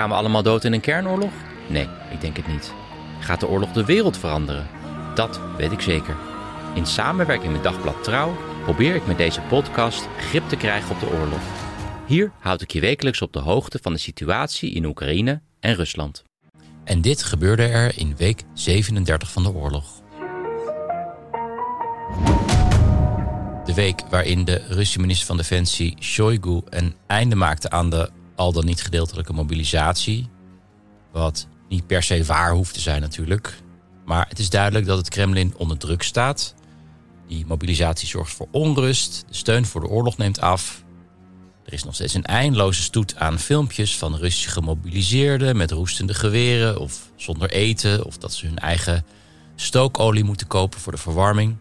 Gaan we allemaal dood in een kernoorlog? Nee, ik denk het niet. Gaat de oorlog de wereld veranderen? Dat weet ik zeker. In samenwerking met Dagblad Trouw probeer ik met deze podcast grip te krijgen op de oorlog. Hier houd ik je wekelijks op de hoogte van de situatie in Oekraïne en Rusland. En dit gebeurde er in week 37 van de oorlog. De week waarin de Russische minister van Defensie Shoigu een einde maakte aan de al dan niet gedeeltelijke mobilisatie. Wat niet per se waar hoeft te zijn natuurlijk. Maar het is duidelijk dat het Kremlin onder druk staat. Die mobilisatie zorgt voor onrust. De steun voor de oorlog neemt af. Er is nog steeds een eindeloze stoet aan filmpjes van Russische gemobiliseerden met roestende geweren of zonder eten. Of dat ze hun eigen stookolie moeten kopen voor de verwarming.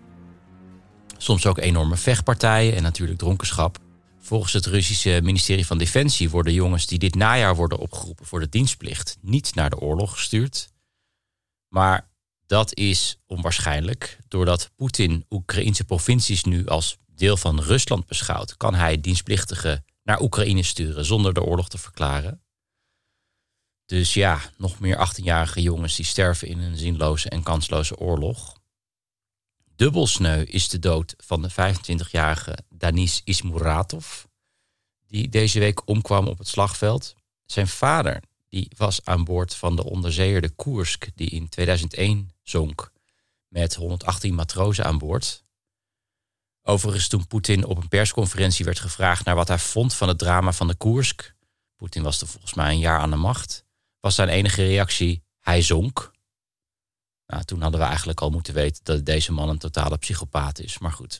Soms ook enorme vechtpartijen en natuurlijk dronkenschap. Volgens het Russische ministerie van Defensie worden jongens die dit najaar worden opgeroepen voor de dienstplicht niet naar de oorlog gestuurd. Maar dat is onwaarschijnlijk. Doordat Poetin Oekraïnse provincies nu als deel van Rusland beschouwt, kan hij dienstplichtigen naar Oekraïne sturen zonder de oorlog te verklaren. Dus ja, nog meer 18-jarige jongens die sterven in een zinloze en kansloze oorlog. Dubbelsneu is de dood van de 25-jarige Danis Ismuratov, die deze week omkwam op het slagveld. Zijn vader die was aan boord van de onderzeeër de Koersk, die in 2001 zonk, met 118 matrozen aan boord. Overigens toen Poetin op een persconferentie werd gevraagd naar wat hij vond van het drama van de Koersk, Poetin was er volgens mij een jaar aan de macht, was zijn enige reactie, hij zonk. Nou, toen hadden we eigenlijk al moeten weten dat deze man een totale psychopaat is. Maar goed.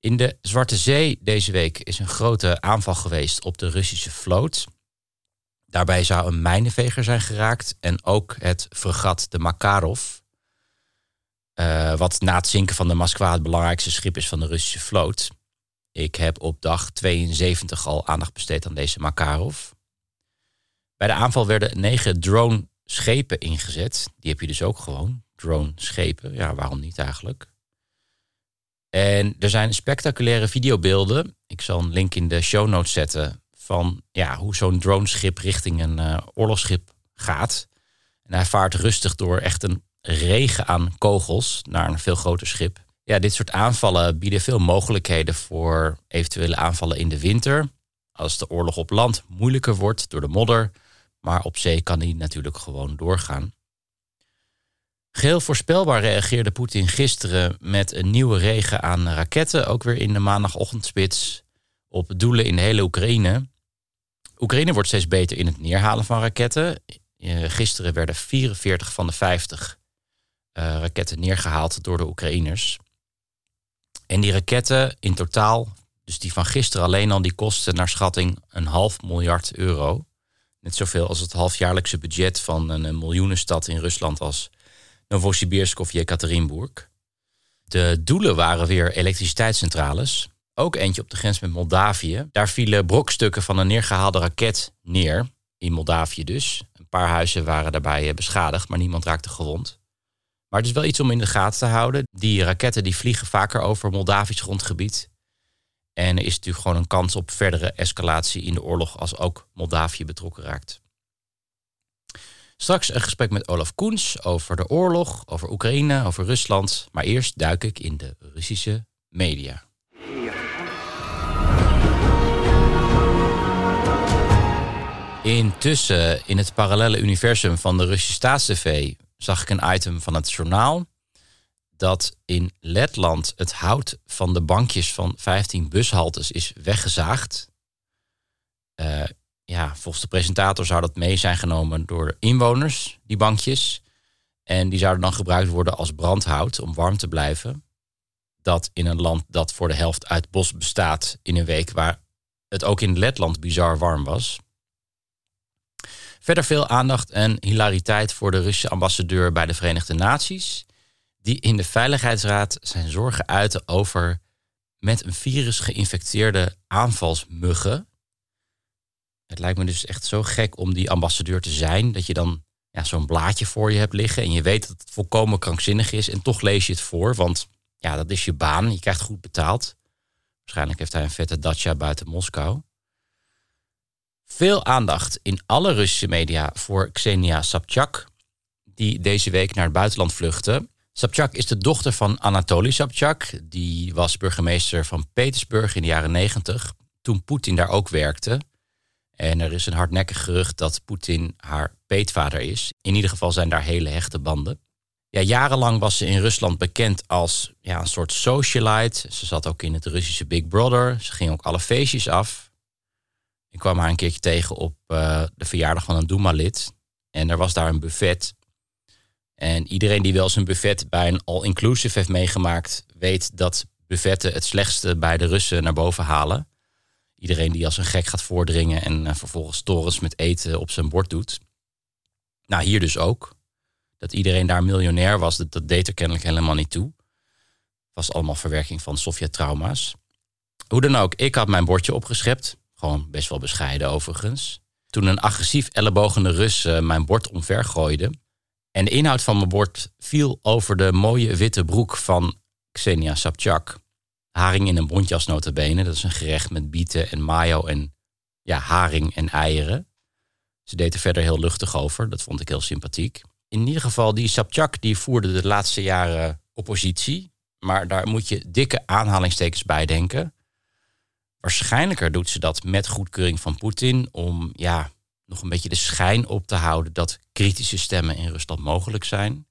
In de Zwarte Zee deze week is een grote aanval geweest op de Russische vloot. Daarbij zou een mijnenveger zijn geraakt en ook het fregat de Makarov. Uh, wat na het zinken van de Moskwa het belangrijkste schip is van de Russische vloot. Ik heb op dag 72 al aandacht besteed aan deze Makarov. Bij de aanval werden negen drone schepen ingezet. Die heb je dus ook gewoon. Drone schepen. Ja, waarom niet eigenlijk? En er zijn spectaculaire videobeelden. Ik zal een link in de show notes zetten. Van ja, hoe zo'n droneschip richting een uh, oorlogsschip gaat. En hij vaart rustig door echt een regen aan kogels naar een veel groter schip. Ja, dit soort aanvallen bieden veel mogelijkheden voor eventuele aanvallen in de winter. Als de oorlog op land moeilijker wordt door de modder maar op zee kan hij natuurlijk gewoon doorgaan. Geheel voorspelbaar reageerde Poetin gisteren met een nieuwe regen aan raketten, ook weer in de maandagochtendspits, op doelen in de hele Oekraïne. Oekraïne wordt steeds beter in het neerhalen van raketten. Eh, gisteren werden 44 van de 50 uh, raketten neergehaald door de Oekraïners. En die raketten in totaal, dus die van gisteren alleen al, die kosten naar schatting een half miljard euro. Net zoveel als het halfjaarlijkse budget van een, miljoenenstad in Rusland als Novosibirsk of Yekaterinburg. De doelen waren weer elektriciteitscentrales. Ook eentje op de grens met Moldavië. Daar vielen brokstukken van een neergehaalde raket neer. In Moldavië dus. Een paar huizen waren daarbij eh, beschadigd, maar niemand raakte gewond. Maar het is wel iets om in de gaten te houden. Die raketten die vliegen vaker over Moldavisch grondgebied. En er is natuurlijk gewoon een kans op verdere escalatie in de oorlog als ook Moldavië betrokken raakt. Straks een gesprek met Olaf Koens over de oorlog, over Oekraïne, over Rusland. Maar eerst duik ik in de Russische media. Intussen, in het parallele universum van de Russische staatstv, zag ik een item van het journaal dat in Letland het hout van de bankjes van 15 bushaltes is weggezaagd. Uh, ja, volgens de presentator zou dat mee zijn genomen door inwoners, die bankjes. En die zouden dan gebruikt worden als brandhout om warm te blijven. dat in een land dat voor de helft uit bos bestaat, in een week waar het ook in Letland bizar warm was. Verder veel aandacht en hilariteit voor de Russische ambassadeur bij de Verenigde Naties, die in de Veiligheidsraad zijn zorgen uitte over met een virus geïnfecteerde aanvalsmuggen. Het lijkt me dus echt zo gek om die ambassadeur te zijn, dat je dan ja, zo'n blaadje voor je hebt liggen en je weet dat het volkomen krankzinnig is en toch lees je het voor, want ja, dat is je baan, je krijgt goed betaald. Waarschijnlijk heeft hij een vette dacha buiten Moskou. Veel aandacht in alle Russische media voor Xenia Sabchak, die deze week naar het buitenland vluchtte. Sabchak is de dochter van Anatoly Sabchak. Die was burgemeester van Petersburg in de jaren negentig, toen Poetin daar ook werkte. En er is een hardnekkig gerucht dat Poetin haar peetvader is. In ieder geval zijn daar hele hechte banden. Ja, jarenlang was ze in Rusland bekend als ja, een soort socialite. Ze zat ook in het Russische Big Brother. Ze ging ook alle feestjes af. Ik kwam haar een keertje tegen op uh, de verjaardag van een Duma-lid. En er was daar een buffet. En iedereen die wel zijn buffet bij een all-inclusive heeft meegemaakt, weet dat buffetten het slechtste bij de Russen naar boven halen. Iedereen die als een gek gaat voordringen en uh, vervolgens torens met eten op zijn bord doet. Nou, hier dus ook. Dat iedereen daar miljonair was, dat, deed er kennelijk helemaal niet toe. Het was allemaal verwerking van Sovjet-trauma's. Hoe dan ook, ik had mijn bordje opgeschept. Gewoon best wel bescheiden overigens. Toen een agressief ellebogende Rus uh, mijn bord omver gooide. En de inhoud van mijn bord viel over de mooie witte broek van Xenia Sabchak. Haring in een bontjas. Dat is een gerecht met bieten en mayo en ja, haring en eieren. Ze deed er verder heel luchtig over. Dat vond ik heel sympathiek. In ieder geval, die Sabchak die voerde de laatste jaren oppositie. Maar daar moet je dikke aanhalingstekens bij denken. Waarschijnlijker doet ze dat met goedkeuring van Poetin om ja, nog een beetje de schijn op te houden dat kritische stemmen in Rusland mogelijk zijn.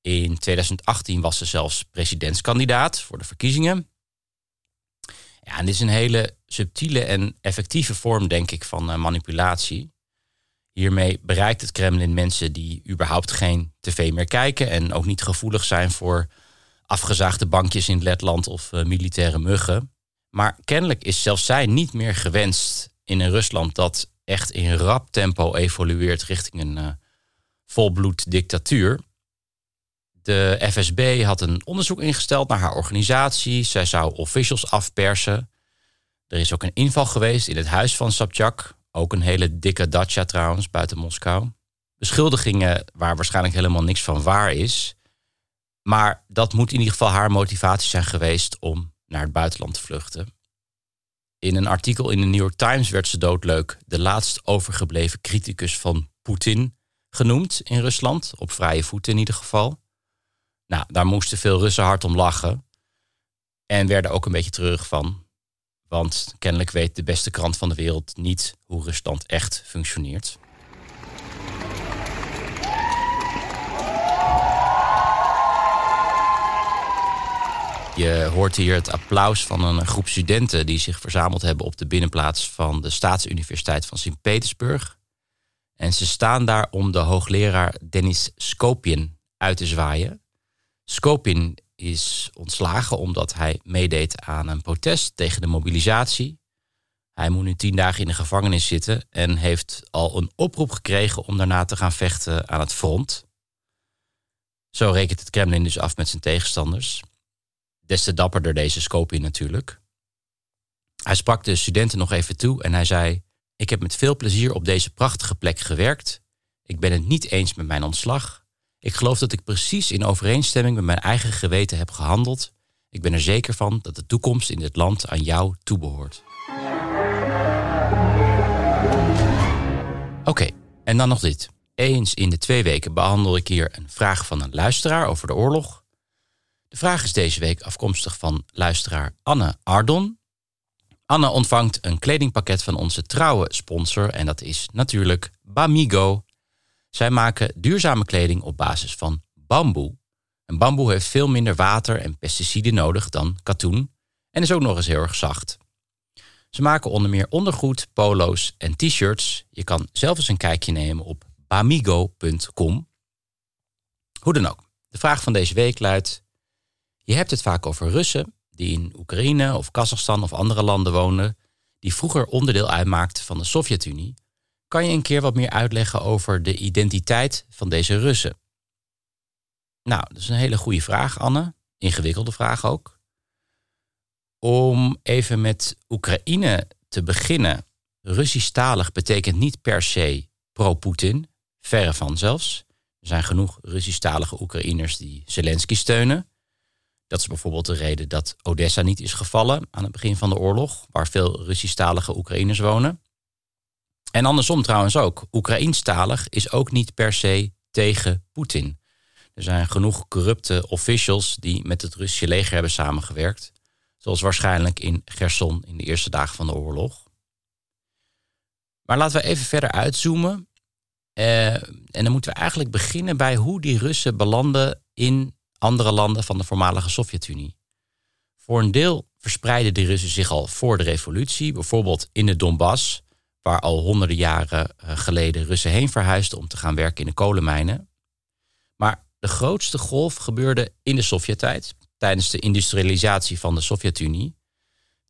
In 2018 was ze zelfs presidentskandidaat voor de verkiezingen. Ja, en dit is een hele subtiele en effectieve vorm, denk ik, van uh, manipulatie. Hiermee bereikt het Kremlin mensen die überhaupt geen tv meer kijken en ook niet gevoelig zijn voor afgezaagde bankjes in Letland of uh, militaire muggen. Maar kennelijk is zelfs zij niet meer gewenst in een Rusland dat echt in rap tempo evolueert richting een uh, volbloed dictatuur. De FSB had een onderzoek ingesteld naar haar organisatie. Zij zou officials afpersen. Er is ook een inval geweest in het huis van Sabchak. Ook een hele dikke dacha trouwens, buiten Moskou. Beschuldigingen waar waarschijnlijk helemaal niks van waar is. Maar dat moet in ieder geval haar motivatie zijn geweest om naar het buitenland te vluchten. In een artikel in de New York Times werd ze doodleuk de laatst overgebleven criticus van Poetin genoemd in Rusland. Op vrije voeten in ieder geval. Nou, daar moesten veel Russen hard om lachen. En werden ook een beetje terug van. Want kennelijk weet de beste krant van de wereld niet hoe Rusland echt functioneert. Je hoort hier het applaus van een groep studenten die zich verzameld hebben op de binnenplaats van de Staatsuniversiteit van Sint-Petersburg. En ze staan daar om de hoogleraar Denis Skopin uit te zwaaien. Skopin is ontslagen omdat hij meedeed aan een protest tegen de mobilisatie. Hij moet nu tien dagen in de gevangenis zitten en heeft al een oproep gekregen om daarna te gaan vechten aan het front. Zo rekent het Kremlin dus af met zijn tegenstanders. Des te dapperder deze Skopin natuurlijk. Hij sprak de studenten nog even toe en hij zei: Ik heb met veel plezier op deze prachtige plek gewerkt. Ik ben het niet eens met mijn ontslag. Ik geloof dat ik precies in overeenstemming met mijn eigen geweten heb gehandeld. Ik ben er zeker van dat de toekomst in dit land aan jou toebehoort. Oké, en dan nog dit. Eens in de twee weken behandel ik hier een vraag van een luisteraar over de oorlog. De vraag is deze week afkomstig van luisteraar Anne Ardon. Anne ontvangt een kledingpakket van onze trouwe sponsor en dat is natuurlijk Bamigo. Zij maken duurzame kleding op basis van bamboe. En bamboe heeft veel minder water en pesticiden nodig dan katoen en is ook nog eens heel erg zacht. Ze maken onder meer ondergoed, polo's en t-shirts. Je kan zelf eens een kijkje nemen op bamigo.com. Hoe dan ook, de vraag van deze week luidt: Je hebt het vaak over Russen die in Oekraïne of Kazachstan of andere landen wonen, die vroeger onderdeel uitmaakten van de Sovjet-Unie. Kan je een keer wat meer uitleggen over de identiteit van deze Russen? Nou, dat is een hele goede vraag, Anne. Ingewikkelde vraag ook. Om even met Oekraïne te beginnen. Russisch-talig betekent niet per se pro-Poetin, verre van zelfs. Er zijn genoeg Russisch-talige Oekraïners die Zelensky steunen. Dat is bijvoorbeeld de reden dat Odessa niet is gevallen aan het begin van de oorlog, waar veel Russisch-talige Oekraïners wonen. En andersom trouwens ook. Oekraïnstalig is ook niet per se tegen Poetin. Er zijn genoeg corrupte officials die met het Russische leger hebben samengewerkt. Zoals waarschijnlijk in Gerson in de eerste dagen van de oorlog. Maar laten we even verder uitzoomen. Uh, en dan moeten we eigenlijk beginnen bij hoe die Russen belanden in andere landen van de voormalige Sovjet-Unie. Voor een deel verspreidden de Russen zich al voor de revolutie, bijvoorbeeld in de Donbass, waar al honderden jaren eh, geleden Russen heen verhuisden om te gaan werken in de kolenmijnen. Maar de grootste golf gebeurde in de Sovjet-tijd, tijdens de industrialisatie van de Sovjet-Unie.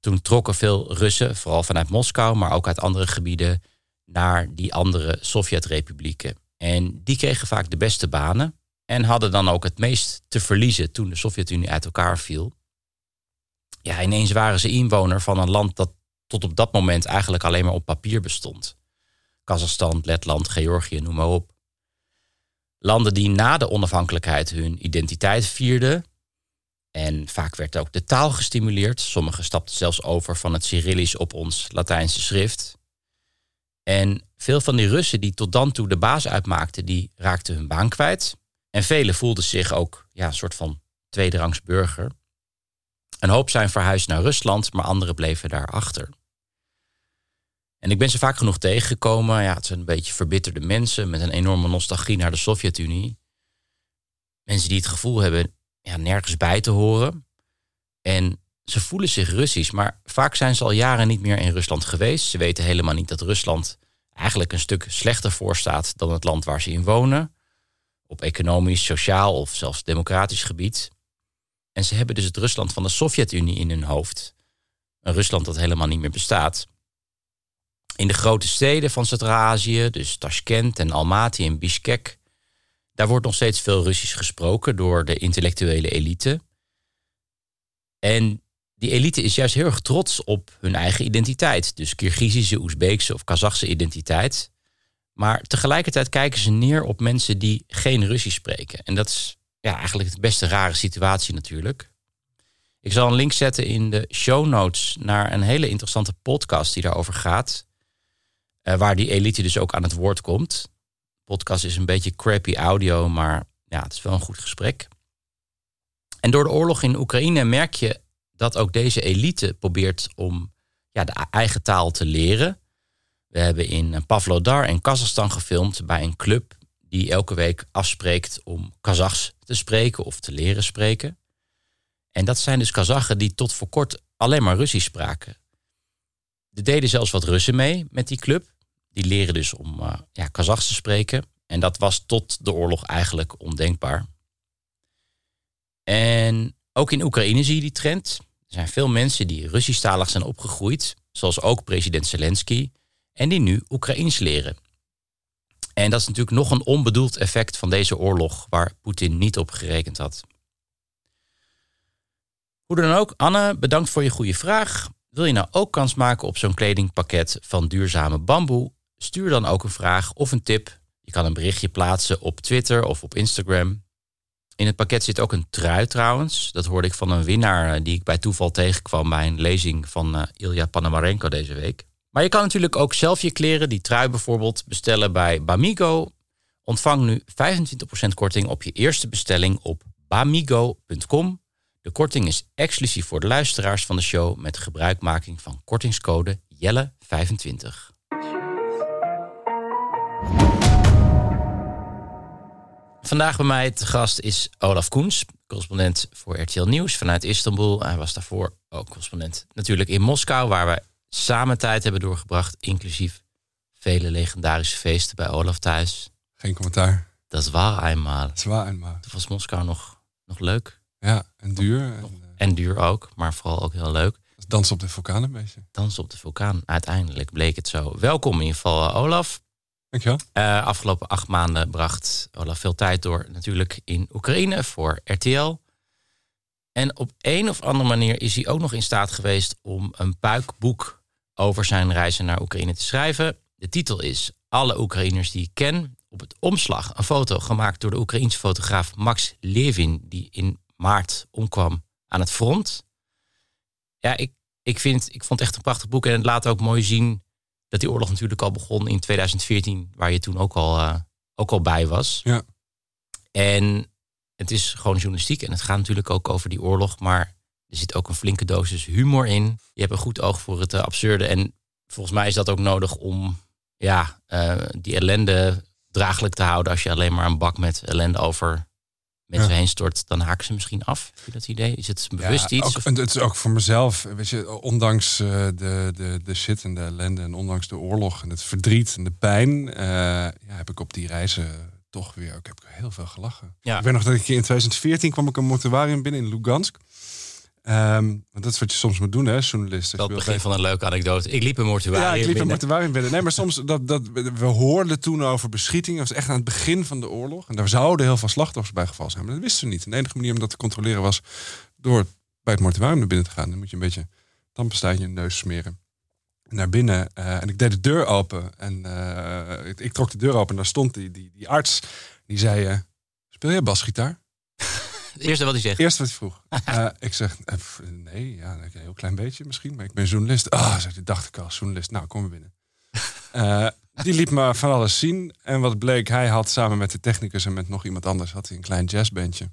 Toen trokken veel Russen, vooral vanuit Moskou, maar ook uit andere gebieden, naar die andere Sovjet-republieken. En die kregen vaak de beste banen en hadden dan ook het meest te verliezen toen de Sovjet-Unie uit elkaar viel. Ja, ineens waren ze inwoner van een land dat tot op dat moment eigenlijk alleen maar op papier bestond. Kazachstan, Letland, Georgië, noem maar op. Landen die na de onafhankelijkheid hun identiteit vierden. En vaak werd ook de taal gestimuleerd. Sommigen stapten zelfs over van het Cyrillisch op ons Latijnse schrift. En veel van die Russen die tot dan toe de baas uitmaakten, die raakten hun baan kwijt. En velen voelden zich ook ja, een soort van tweederangs burger. Een hoop zijn verhuisd naar Rusland, maar anderen bleven daar achter. En ik ben ze vaak genoeg tegengekomen. Ja, het zijn een beetje verbitterde mensen met een enorme nostalgie naar de Sovjet-Unie. Mensen die het gevoel hebben ja, nergens bij te horen. En ze voelen zich Russisch, maar vaak zijn ze al jaren niet meer in Rusland geweest. Ze weten helemaal niet dat Rusland eigenlijk een stuk slechter voor staat dan het land waar ze in wonen. Op economisch, sociaal of zelfs democratisch gebied. En ze hebben dus het Rusland van de Sovjet-Unie in hun hoofd. Een Rusland dat helemaal niet meer bestaat. In de grote steden van Centraal-Azië, dus Tashkent en Almaty en Bishkek, daar wordt nog steeds veel Russisch gesproken door de intellectuele elite. En die elite is juist heel erg trots op hun eigen identiteit. Dus Kirgizische, Oezbeekse of Kazachse identiteit. Maar tegelijkertijd kijken ze neer op mensen die geen Russisch spreken. En dat is ja, eigenlijk de beste rare situatie natuurlijk. Ik zal een link zetten in de show notes naar een hele interessante podcast die daarover gaat. Uh, waar die elite dus ook aan het woord komt. podcast is een beetje crappy audio, maar ja, het is wel een goed gesprek. En door de oorlog in Oekraïne merk je dat ook deze elite probeert om ja, de eigen taal te leren. We hebben in Pavlodar in Kazachstan gefilmd bij een club die elke week afspreekt om Kazachs te spreken of te leren spreken. En dat zijn dus Kazachen die tot voor kort alleen maar Russisch spraken. Er deden zelfs wat Russen mee met die club. Die leren dus om uh, ja, Kazachs te spreken. En dat was tot de oorlog eigenlijk ondenkbaar. En ook in Oekraïne zie je die trend. Er zijn veel mensen die Russisch-talig zijn opgegroeid, zoals ook president Zelensky, en die nu Oekraïens leren. En dat is natuurlijk nog een onbedoeld effect van deze oorlog waar Poetin niet op gerekend had. Hoe dan ook, Anne, bedankt voor je goede vraag. Wil je nou ook kans maken op zo'n kledingpakket van duurzame bamboe? Stuur dan ook een vraag of een tip. Je kan een berichtje plaatsen op Twitter of op Instagram. In het pakket zit ook een trui trouwens. Dat hoorde ik van een winnaar die ik bij toeval tegenkwam bij een lezing van uh, Ilja Panamarenko deze week. Maar je kan natuurlijk ook zelf je kleren, die trui bijvoorbeeld, bestellen bij Bamigo. Ontvang nu 25% korting op je eerste bestelling op bamigo.com. De korting is exclusief voor de luisteraars van de show met gebruikmaking van kortingscode Jelle25. Vandaag bij mij te gast is Olaf Koens, correspondent voor RTL Nieuws vanuit Istanbul. Hij was daarvoor ook correspondent natuurlijk in Moskou, waar we samen tijd hebben doorgebracht, inclusief vele legendarische feesten bij Olaf thuis. Geen commentaar. Dat is waar eenmaal. Dat is waar eenmaal. Toen was Moskou nog, nog leuk. Ja, en duur. En, uh, En duur ook, maar vooral ook heel leuk. dans op de vulkaan een beetje. Dans op de vulkaan. Uiteindelijk bleek het zo. Welkom in ieder geval, eh, Olaf. Dankjewel. Uh, afgelopen acht maanden bracht Olaf veel tijd door natuurlijk in Oekraïne voor RTL. En op een of andere manier is hij ook nog in staat geweest om een puikboek over zijn reizen naar Oekraïne te schrijven. De titel is Alle Oekraïners die ik ken. Op het omslag een foto gemaakt door de Oekraïense fotograaf Max Levin, die in maart omkwam aan het front. Ja, ik, ik, vind, ik vond het echt een prachtig boek. En het laat ook mooi zien dat die oorlog natuurlijk al begon in 2014, waar je toen ook al, uh, ook al bij was. Ja. En het is gewoon journalistiek en het gaat natuurlijk ook over die oorlog, maar er zit ook een flinke dosis humor in. Je hebt een goed oog voor het uh, absurde en volgens mij is dat ook nodig om ja, uh, die ellende draaglijk te houden. Als je alleen maar een bak met ellende over mensen ja. heen stort, dan haken ze misschien af. Heb je dat idee? Is het bewust ja, iets? Ook, en het is ook voor mezelf, weet je, ondanks uh, de, de, de shit en de ellende en ondanks de oorlog en het verdriet en de pijn, uh, ja, heb ik op die reizen toch weer ook heb ik heel veel gelachen. Ja. Ik weet nog dat ik in 2014 kwam ik een mortuarium binnen in Lugansk. Um, dat is wat je soms moet doen, hè, journalist. Dat begin van een leuke anekdote. Ik liep een mortuarium Ja, ik liep binnen. een mortuarium binnen. Nee, maar soms, dat, dat, we hoorden toen over beschietingen. Dat was echt aan het begin van de oorlog. En daar zouden heel veel slachtoffers bij gevallen zijn. Maar dat wisten we niet. En de enige manier om dat te controleren was door bij het mortuarium naar binnen te gaan. Dan moet je een beetje tandpasta in je neus smeren. Naar binnen. Uh, en ik deed de deur open. En uh, ik, ik, trok de deur open. En daar stond die, die, die arts. Die zei, uh, speel je basgitaar? Het eerste wat hij zegt. Eerst wat hij vroeg. uh, ik zeg, uh, nee, ja, een heel klein beetje misschien, maar ik ben journalist. Ah, oh, dat dacht ik al, journalist. Nou, kom maar binnen. Uh, die liet me van alles zien. En wat bleek, hij had samen met de technicus en met nog iemand anders had hij een klein jazzbandje.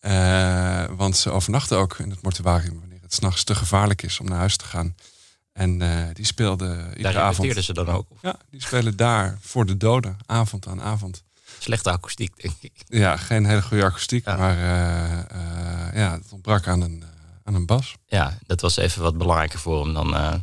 Uh, want ze overnachten ook in het mortuarium wanneer het s'nachts te gevaarlijk is om naar huis te gaan. En uh, die speelden iedere daar avond. ze dan ook? Of? Ja, die spelen daar voor de doden, avond aan avond. Slechte akoestiek, denk ik. Ja, geen hele goede akoestiek, ja. maar uh, uh, ja, het ontbrak aan een, uh, aan een bas. Ja, dat was even wat belangrijker voor hem dan,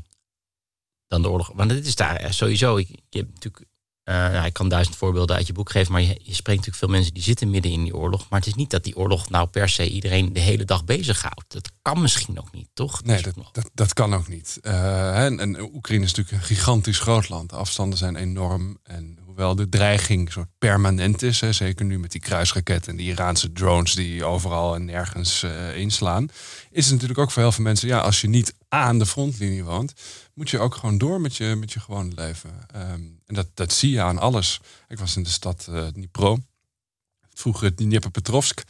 dan de oorlog. Want dit is daar sowieso. Ik, je hebt natuurlijk, ja, ik kan duizend voorbeelden uit je boek geven, maar je, je spreekt natuurlijk veel mensen die zitten midden in die oorlog. Maar het is niet dat die oorlog nou per se iedereen de hele dag bezighoudt. Dat kan misschien ook niet, toch? Nee, dat, dat, dat, kan ook niet. en, en Oekraïne is natuurlijk een gigantisch groot land. De afstanden zijn enorm en hoewel de dreiging soort permanent is, hè, zeker nu met die kruisraketten en die Iraanse drones die overal en nergens uh, inslaan, is het natuurlijk ook voor heel veel mensen, ja, als je niet aan de frontlinie woont, moet je ook gewoon door met je, met je gewone leven. Um, en dat, dat zie je aan alles. Ik was in de stad uh, Dnipro, vroeger Dnipropetrovsk.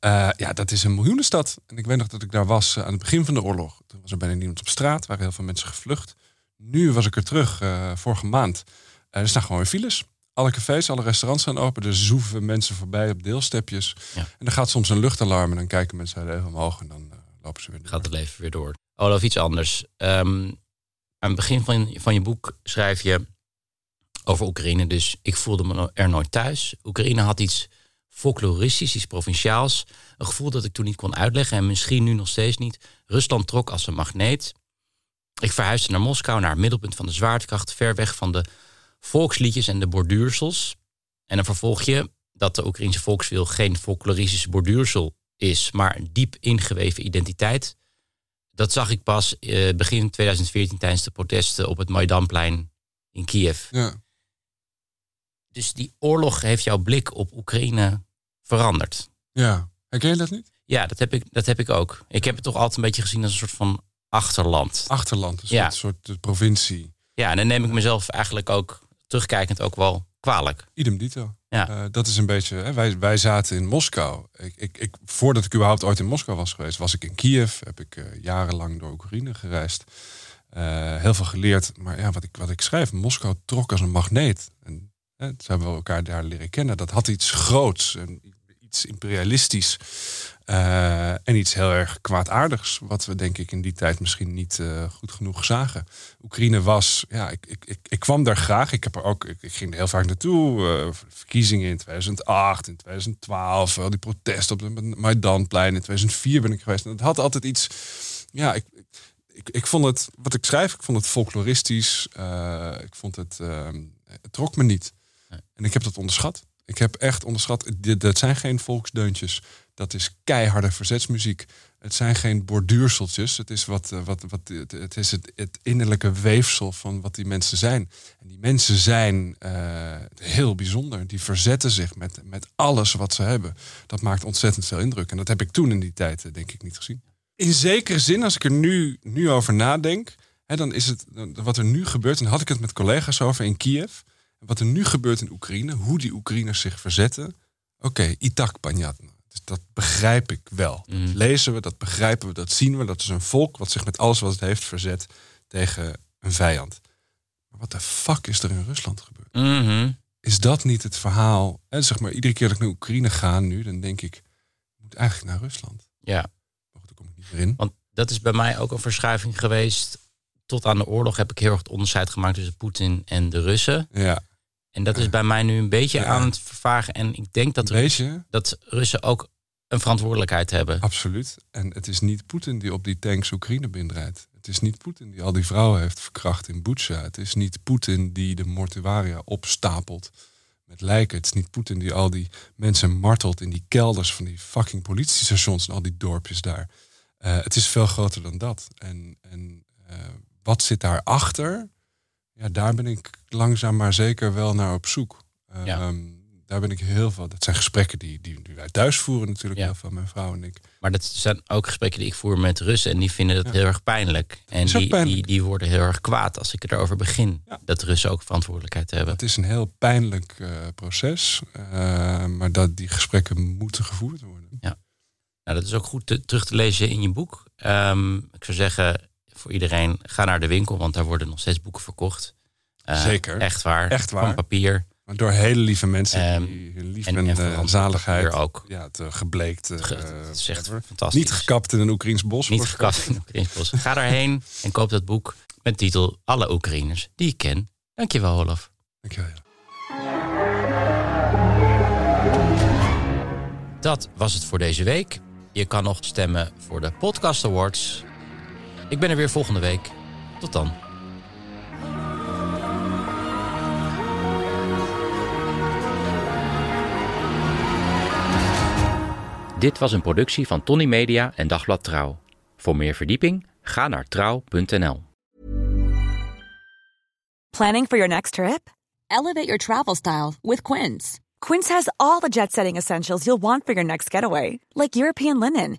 Uh, ja, dat is een miljoenenstad. En ik weet nog dat ik daar was aan het begin van de oorlog. Toen was er bijna niemand op straat, waren heel veel mensen gevlucht. Nu was ik er terug, vorige maand. Uh, er staan gewoon weer files. Alle cafés, alle restaurants zijn open. Er zoeven mensen voorbij op deelstepjes. Ja. En dan gaat soms een luchtalarm en dan kijken mensen even omhoog en dan uh, lopen ze weer door. Gaat het leven weer door. Olaf, iets anders. Um, aan het begin van, van je boek schrijf je over Oekraïne. Dus ik voelde me er nooit thuis. Oekraïne had iets folkloristisch, iets provinciaals. Een gevoel dat ik toen niet kon uitleggen en misschien nu nog steeds niet. Rusland trok als een magneet. Ik verhuisde naar Moskou, naar het middelpunt van de zwaartekracht, ver weg van de volksliedjes en de borduursels. En dan vervolg je dat de Oekraïnse volkswil geen folkloristische borduursel is, maar een diep ingeweven identiteit. Dat zag ik pas uh, begin 2014 tijdens de protesten op het Maidanplein in Kiev. Ja. Dus die oorlog heeft jouw blik op Oekraïne veranderd. Ja, herken je dat niet? Ja, dat heb ik, dat heb ik ook. Ik heb het toch altijd een beetje gezien als een soort van achterland. Achterland, een Ja. soort, soort provincie. Ja, en dan neem ik mezelf eigenlijk ook terugkijkend ook wel kwalijk. Idem dito. Ja. Uh, dat is een beetje. Hè, wij, wij zaten in Moskou. Ik, ik, ik, voordat ik überhaupt ooit in Moskou was geweest, was ik in Kiev. Heb ik uh, jarenlang door Oekraïne gereisd. Uh, heel veel geleerd. Maar ja, wat ik, wat ik schrijf, Moskou trok als een magneet. En hè, ze hebben we elkaar daar leren kennen. Dat had iets groots. En iets imperialistisch. Uh, en iets heel erg kwaadaardigs. Wat we denk ik in die tijd misschien niet uh, goed genoeg zagen. Oekraïne was, ja, ik, ik, ik, ik, kwam daar graag. Ik, heb er ook, ik, ik ging er heel vaak naartoe. Uh, verkiezingen in 2008, in 2012. Al die protesten op het Maidanplein. In 2004 ben ik geweest. En het had altijd iets, ja, ik, ik, ik vond het, wat ik schrijf, ik vond het folkloristisch. Ik vond het, uh, het trok me niet. En ik heb dat onderschat. Ik heb echt onderschat, dit, dat zijn geen volksdeuntjes. Dat is keiharde verzetsmuziek. Het zijn geen borduurseltjes. Het is, wat, eh, wat, wat, het, is het, het innerlijke weefsel van wat die mensen zijn. En die mensen zijn uh, heel bijzonder. Die verzetten zich met, met alles wat ze hebben. Dat maakt ontzettend veel indruk. En dat heb ik toen in die tijd, eh, denk ik, niet gezien. In zekere zin, als ik er nu, nu over nadenk, hè, dan is het wat er nu gebeurt. En had ik het met collega's over in Kiev. Wat er nu gebeurt in Oekraïne, hoe die Oekraïners zich verzetten. Oké, Itak Panjatna. Dus dat begrijp ik wel. Mhm. Dat lezen we, dat begrijpen we, dat zien we. Dat is een volk wat zich met alles wat het heeft verzet tegen een vijand. Maar wat de fuck is er in Rusland gebeurd? Mhm. Is dat niet het verhaal? En zeg maar, iedere keer dat ik naar Oekraïne ga nu, dan denk ik, ik moet eigenlijk naar Rusland. Ja, Maar goed, daar kom ik niet meer in. want dat is bij mij ook een verschuiving geweest. Tot aan de oorlog heb ik heel erg het onderscheid gemaakt tussen Poetin en de Russen. Ja, En dat is bij mij nu een beetje Ja. aan het vervagen. En ik denk dat, beetje. dat Russen ook een verantwoordelijkheid hebben. Absoluut. En het is niet Poetin die op die tanks Oekraïne binnenrijdt. Het is niet Poetin die al die vrouwen heeft verkracht in Butsja. Het is niet Poetin die de mortuaria opstapelt met lijken. Het is niet Poetin die al die mensen martelt in die kelders van die fucking politiestations en al die dorpjes daar. Eh, het is veel groter dan dat. En, en eh, wat zit daarachter? Ja, daar ben ik langzaam maar zeker wel naar op zoek. Eh, Ja. ehm, daar ben ik heel veel. Dat zijn gesprekken die, die, die wij thuis voeren natuurlijk, Ja. heel veel, mijn vrouw en ik. Maar dat zijn ook gesprekken die ik voer met Russen. En die vinden dat Ja. heel erg pijnlijk. En die, pijnlijk. Die, die worden heel erg kwaad als ik erover begin. Ja. Dat Russen ook verantwoordelijkheid hebben. Het is een heel pijnlijk eh, proces, eh, maar dat die gesprekken moeten gevoerd worden. Nou, dat is ook goed te- terug te lezen in je boek. Ehm, ik zou zeggen, voor iedereen, ga naar de winkel, want daar worden nog steeds boeken verkocht. Eh, Zeker. Echt waar. Echt waar. Van papier. Maar door hele lieve mensen Ehm, die hun lief en- en, en eh, zaligheid ook. Ja, het, eh, gebleekt. Ge- het is echt fantastisch. Niet gekapt in een Oekraïns bos. Niet gekast in Oekraïns Ga daarheen en koop dat boek met titel Alle Oekraïners die ik ken. Dankjewel, Olaf. Dankjewel. Dat was het voor deze week. Je kan nog stemmen voor de Podcast Awards. Ik ben er weer volgende week. Tot dan. Dit was een productie van Tony Media en Dagblad Trouw. Voor meer verdieping ga naar trouw.nl. Planning for your next trip? Elevate your travel style with Quince. Quince has all the jet setting essentials you'll want for your next getaway, like European linen,